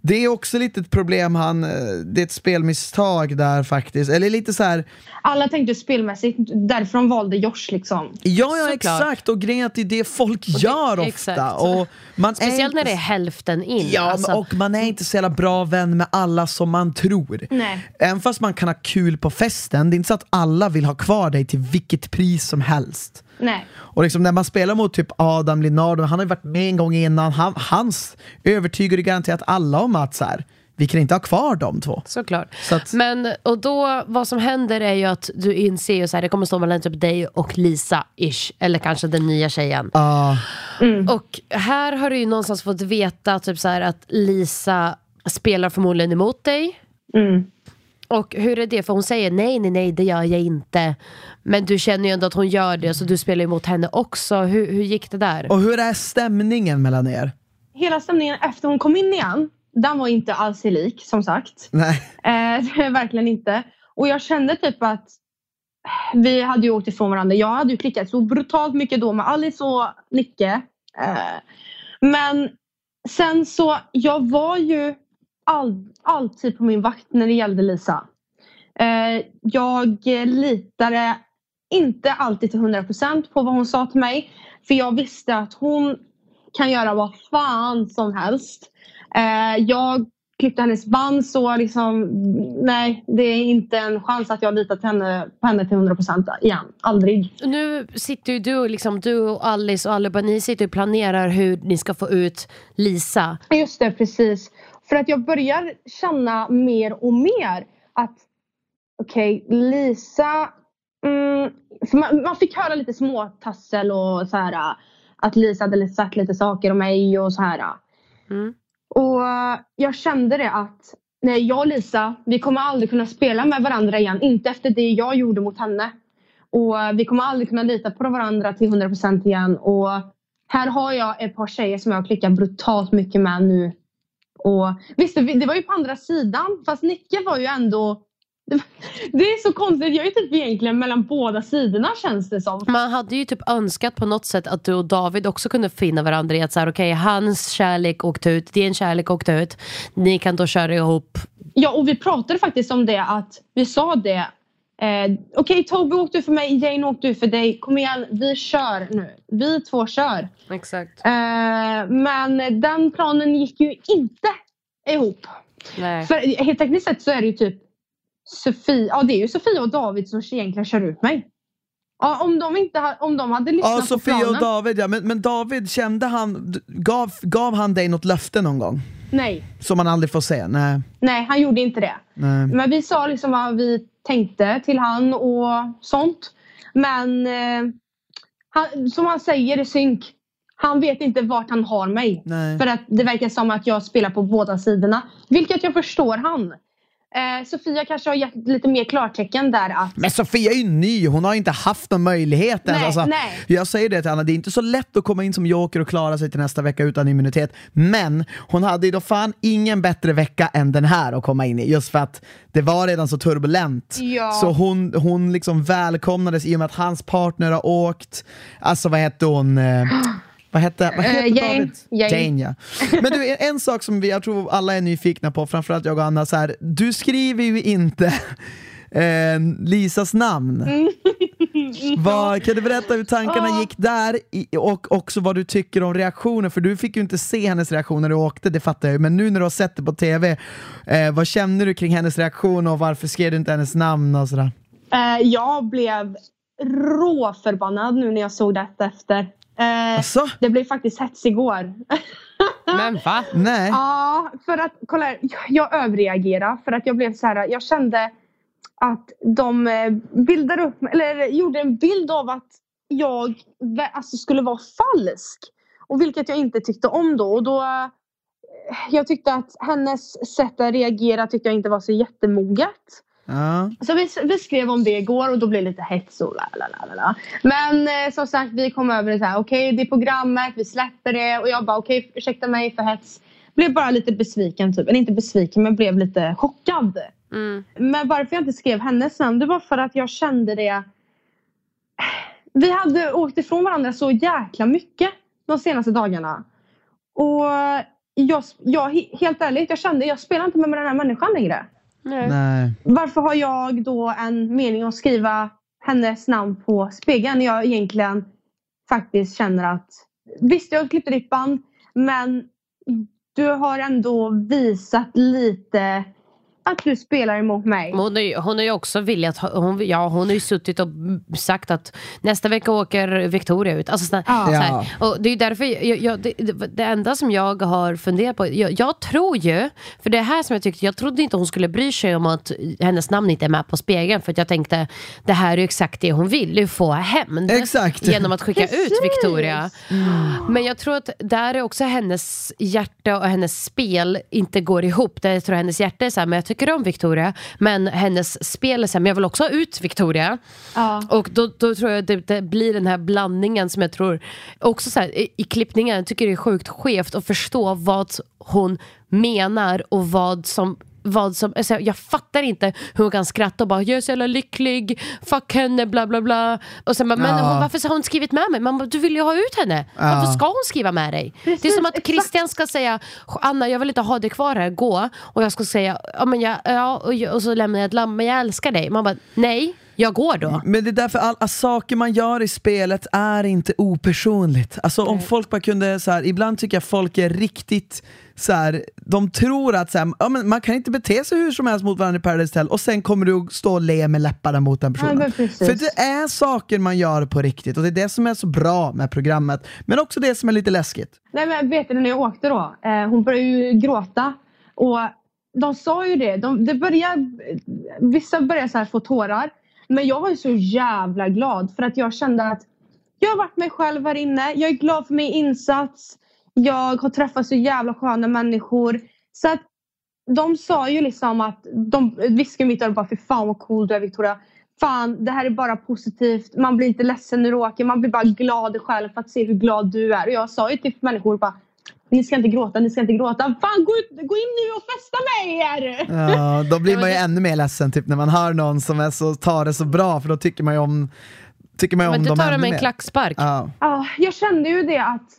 Det är också lite ett problem, han, eh, det är ett spelmisstag där faktiskt. Eller lite så här. Alla tänkte spelmässigt, därför de valde Josh liksom. Ja, ja Såklart. exakt. Och grejen är att det är det folk gör ofta. exakt. Och man Speciellt är när det är hälften in. Ja, alltså. och man är inte så jävla bra vän med alla som man tror. Nej. Även fast man kan ha kul på festen, det är inte så att alla vill ha kvar dig till vilket pris som helst. Nej. Och liksom när man spelar mot typ Adam Linardo, han har ju varit med en gång innan, han, hans övertygade garanterat alla om att så här, vi kan inte ha kvar de två. Såklart. Så att- Men och då, vad som händer är ju att du inser ju så här, det kommer stå mellan typ dig och Lisa-ish. Eller kanske den nya tjejen. Ah, Och här har du ju någonstans fått veta typ så här, att Lisa spelar förmodligen emot dig. Mm. Och hur är det? För hon säger nej, nej, nej, det gör jag inte. Men du känner ju ändå att hon gör det, så du spelar emot henne också. Hur, hur gick det där? och hur är stämningen mellan er? Hela stämningen efter hon kom in igen, den var inte alls sig lik som sagt. Nej. Eh, verkligen inte. Och jag kände typ att vi hade ju åkt ifrån varandra. Jag hade ju klickat så brutalt mycket då med Alice och Nicke. Eh, men sen så, jag var ju all, alltid på min vakt när det gällde Lisa. Eh, jag litade inte alltid till 100% på vad hon sa till mig. För jag visste att hon kan göra vad fan som helst. Eh, jag klippte hennes band så liksom, nej, det är inte en chans att jag litar till henne, på henne till 100% igen. Aldrig. Nu sitter ju du, liksom, du och Alice och allihopa, ni sitter och planerar hur ni ska få ut Lisa. Just det, precis. För att jag börjar känna mer och mer att okej, Lisa... Mm, man, man fick höra lite småtassel och så här att Lisa hade sagt lite saker om mig och så här. Mm. Och jag kände det att nej, jag och Lisa, vi kommer aldrig kunna spela med varandra igen. Inte efter det jag gjorde mot henne. Och vi kommer aldrig kunna lita på varandra till 100% igen. Och här har jag ett par tjejer som jag har klickat brutalt mycket med nu. Och visst, det var ju på andra sidan. Fast Nicke var ju ändå... Det är så konstigt. Jag är typ egentligen mellan båda sidorna känns det som. Man hade ju typ önskat på något sätt att du och David också kunde finna varandra i att så här, okej, hans kärlek åkte ut, din kärlek åkte ut. Ni kan då köra ihop. Ja, och vi pratade faktiskt om det att vi sa det. Eh, Okej, Toby åkte ut för mig, Jane åkte för dig. Kom igen, vi kör nu. Vi två kör. Exakt. Eh, men den planen gick ju inte ihop. Nej. För helt tekniskt sett så är det ju typ Sofie, ja det är ju Sofia och David som egentligen kör ut mig. Ja, om de, inte ha, om de hade lyssnat Ja, på Sofia planen. och David ja. Men, men David, kände han, gav, gav han dig något löfte någon gång? Nej, Som man aldrig får se? Nej. nej han gjorde inte det. nej. Men vi sa liksom vad vi tänkte till han och sånt. Men eh, han, som han säger i synk. Han vet inte vart han har mig. Nej. För att det verkar som att jag spelar på båda sidorna. Vilket jag förstår han. Eh, Sofia kanske har gett lite mer klartecken där att Men Sofia är ju ny, hon har inte haft någon möjlighet ens. Nej, alltså, nej. Jag säger det till Anna, det är inte så lätt att komma in som joker och klara sig till nästa vecka utan immunitet. Men hon hade ju då fan ingen bättre vecka än den här att komma in i. Just för att det var redan så turbulent. Ja. Så hon, hon liksom välkomnades i och med att hans partner har åkt. Alltså vad hette hon? Eh, vad hette, vad hette Jane. David? Jane. Jane ja. Men du, en, sak som vi, jag tror alla är nyfikna på, framförallt jag och Anna, så här, du skriver ju inte eh, Lisas namn. Mm. Vad, kan du berätta hur tankarna Ja. gick där i, och också vad du tycker om reaktionen? För du fick ju inte se hennes reaktion när du åkte, det fattar jag ju. Men nu när du har sett det på TV, eh, vad känner du kring hennes reaktion och varför skrev du inte hennes namn och sådär? eh, jag blev råförbannad nu när jag såg detta efter. Eh, Alltså? det blev faktiskt hets igår. Men va? Nej. Ja, för att kolla här, jag- jag överreagerade för att jag blev så här, jag kände att de eh, bildade upp, eller gjorde en bild av att jag alltså, skulle vara falsk. Och vilket jag inte tyckte om då. Och då eh, jag tyckte att hennes sätt att reagera tyckte jag inte var så jättemoget. Ja. Så vi, vi skrev om det igår och då blev det lite hets och la la la la la. Men eh, som sagt vi kom över det så här. Okej det är programmet, vi släpper det och jag bara okej ursäkta mig för hets. Blev bara lite besviken typ. Eller inte besviken men blev lite chockad. Mm. Men varför jag inte skrev hennes namn det var för att jag kände det. Vi hade åkt ifrån varandra så jäkla mycket de senaste dagarna. Och jag, jag, helt ärligt, jag kände jag spelar inte med den här människan längre. Nej. Nej. Varför har jag då en mening att skriva hennes namn på spegeln när jag egentligen faktiskt känner att visst, jag klippte ditt band, men du har ändå visat lite att du spelar emot mig. Hon, är, hon är ju också villig att, ha- hon, ja hon har ju suttit och sagt att nästa vecka åker Victoria ut. Alltså, såna, Ja. så här. Och det är därför, jag, jag, det, det, det enda som jag har funderat på, jag, jag tror ju, för det här som jag tyckte, jag trodde inte hon skulle bry sig om att hennes namn inte är med på spegeln för att jag tänkte, det här är ju exakt det hon vill, ju få hämnd. Genom att skicka Precis. ut Victoria. Men jag tror att där är också hennes hjärta och hennes spel inte går ihop. Det jag tror hennes hjärta är så här, men jag tycker om Victoria. Men hennes spel är så här, men jag vill också ha ut Victoria. Ja. Och då, då tror jag det, det blir den här blandningen som jag tror också så här, i, i klippningen, jag tycker det är sjukt skevt att förstå vad hon menar och vad som vad som, alltså jag fattar inte hur hon kan skratta och bara jag är så jävla lycklig, fuck henne, bla bla bla. Och sen bara, men Ja. hon, varför har hon skrivit med mig? Man bara, du vill ju ha ut henne. Varför ska hon skriva med dig? det är Precis, som att exakt. Christian ska säga, Anna jag vill inte ha dig kvar här, gå. Och jag ska säga, ja, men jag, ja och, och så lämnar jag ett lamm, men jag älskar dig. Man bara, nej, jag går då. Men det är därför alla saker man gör i spelet är inte opersonligt. Alltså om folk bara kunde, så här, ibland tycker jag folk är riktigt så här, de tror att så här, ja, men man kan inte bete sig hur som helst mot varandra i Paradise Hotel och sen kommer du stå och le med läpparna mot den personen. Ja. För det är saker man gör på riktigt och det är det som är så bra med programmet. Men också det som är lite läskigt. Nej men vet du när jag åkte då? Eh, hon började ju gråta. Och de sa ju det. De, det börjar, vissa börjar så här få tårar. Men jag var ju så jävla glad för att jag kände att jag har varit mig själv här inne. Jag är glad för min insats. Jag har träffat så jävla sköna människor. Så att de sa ju liksom att de viskade mitt öra bara fy fan vad cool du är Victoria. Fan det här är bara positivt. Man blir inte ledsen när du åker. Man blir bara glad själv för att se hur glad du är. Och jag sa ju till människor bara ni ska inte gråta, ni ska inte gråta. Fan gå, ut, gå in nu och festa med er! Ja, då blir man ju ännu mer ledsen typ, när man hör någon som är så, tar det så bra för då tycker man ju om, tycker man ju Men om du dem tar dem med en mer. klackspark. Ja. Ja, jag kände ju det att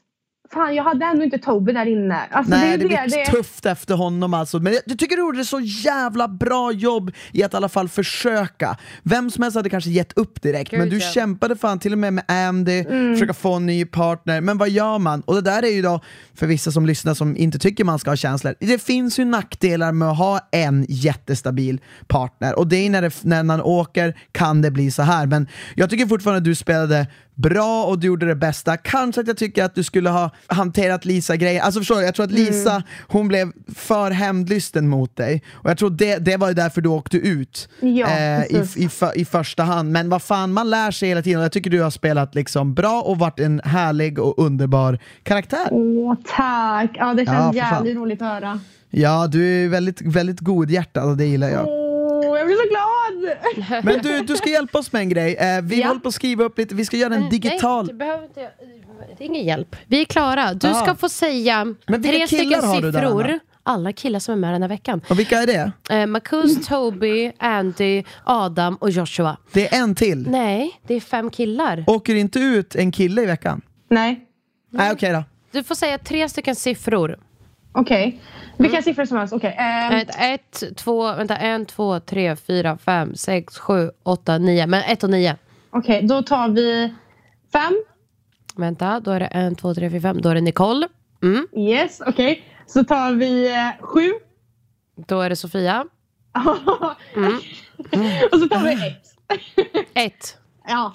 fan jag hade ändå inte Toby där inne. Alltså, Nej, det, är blir det, det, tufft efter honom alltså. Men jag, tycker du gjorde så jävla bra jobb i att i alla fall försöka. Vem som helst hade kanske gett upp direkt, Gud, men du ja. kämpade fan till och med med Andy, försöka få en ny partner. Men vad gör man? Och det där är ju då, för vissa som lyssnar som inte tycker man ska ha känslor, det finns ju nackdelar med att ha en jättestabil partner. Och det är när, det, när man åker kan det bli så här. Men jag tycker fortfarande att du spelade bra och du gjorde det bästa. Kanske att jag tycker att du skulle ha hanterat Lisa-grejen. Alltså förstår du, jag tror att Lisa, hon blev för hämndlysten mot dig. Och jag tror det, det var ju därför du åkte ut Ja, eh, i, i, för, i första hand. Men vad fan, man lär sig hela tiden jag tycker du har spelat liksom bra och varit en härlig och underbar karaktär. Åh tack! Ja det Ja, känns fan. jävligt roligt att höra. Ja, du är väldigt, väldigt godhjärtad och det gillar jag. Jag blir så glad! Men du, du ska hjälpa oss med en grej. Eh, vi Ja. håller på att skriva upp lite, vi ska göra en digital... Nej, du behöver inte, det är ingen hjälp. Vi är klara. Du Ah. ska få säga tre stycken har du där, siffror. Anna? Alla killar som är med den här veckan. Och vilka är det? Eh, Marcus, Toby, Andy, Adam och Joshua. Det är en till. Nej, det är fem killar. Åker inte ut en kille i veckan? Nej, Nej, okej då. Du får säga tre stycken siffror. okej. Vilka siffror som helst. Okej. ehm, Ett, ett, två, vänta, en, två, tre, fyra, fem, sex, sju, åtta, nio. Men ett och nio. Okej, då tar vi fem. Vänta, då är det en, två, tre, fyra, fem. Då är det Nicole. Mm. Yes, okej. Så tar vi eh, sju. Då är det Sofia. och så tar vi ett. Ett. Ja.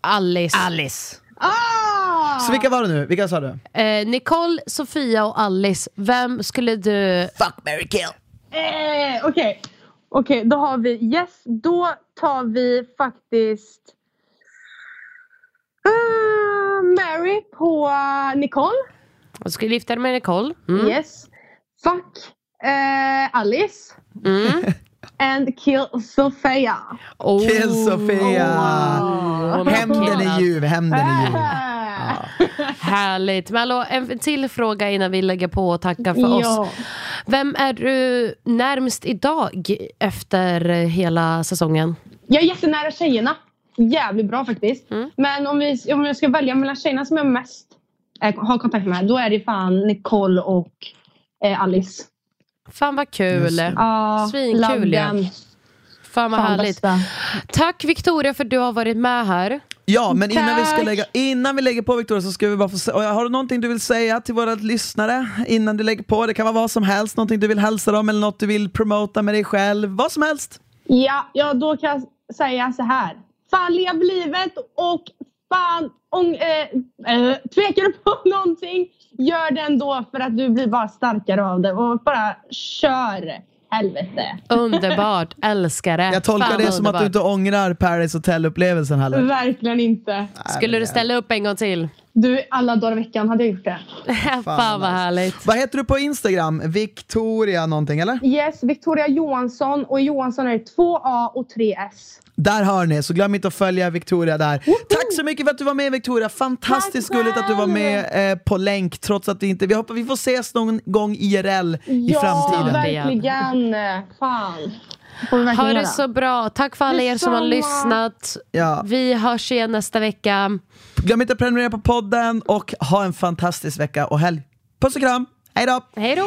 Alice. Alice. Ah! Så vilka var det nu? Vilka sa du? Eh, Nicole, Sofia och Alice. Vem skulle du... Fuck, Mary kill. Eh, Okej, Okej, då har vi yes. Då tar vi faktiskt uh, Mary på uh, Nicole. Jag skulle lyfta med Nicole. Mm. Yes. Fuck eh, Alice. Mm. And kill Sofia. Oh. Kill Sofia! Oh, Hämnden är ljuv, hämnden är ljuv. Ah. Härligt. Men hallå, en till fråga innan vi lägger på och tackar för oss. Ja. Vem är du närmst idag efter hela säsongen? Jag är jättenära tjejerna. Jävligt bra faktiskt. Mm. Men om, vi, om jag ska välja mellan tjejerna som jag är mest eh, har kontakt med, då är det fan Nicole och eh, Alice. Fan vad kul. Ja, Svinkul, ja. Fan vad Fan, härligt. bästa. Tack Victoria för att du har varit med här. Ja, men innan vi, ska lägga, innan vi lägger på Victoria så ska vi bara få se, Har du någonting du vill säga till våra lyssnare innan du lägger på? Det kan vara vad som helst, någonting du vill hälsa dem eller något du vill promota med dig själv. Vad som helst. Ja, ja, då kan jag säga så här. Fan, lev livet och fan, om, eh, eh, tvekar du på någonting, gör det ändå för att du blir bara starkare av det och bara kör. Helvete. Underbart, älskar det. Jag tolkar Fan, det som att du underbart. inte ångrar Paradise Hotel-upplevelsen heller. Verkligen inte. Skulle du ställa upp en gång till? Du, alla dagar i veckan hade jag gjort det. Fan vad härligt. Vad heter du på Instagram? Victoria någonting eller? Yes, Victoria Johansson och Johansson är 2A och 3S. Där hör ni, så glöm inte att följa Victoria där. Tack så mycket för att du var med Victoria, fantastiskt Tack gulligt att du var med eh, på länk trots att vi inte, vi hoppas vi får ses någon gång IRL i ja, framtiden. verkligen. Fan. Ha det så bra. Tack för alla er som har lyssnat. Ja. Vi hörs igen nästa vecka. Glöm inte att prenumerera på podden och ha en fantastisk vecka och helg. Puss och kram, hej då! Hej då!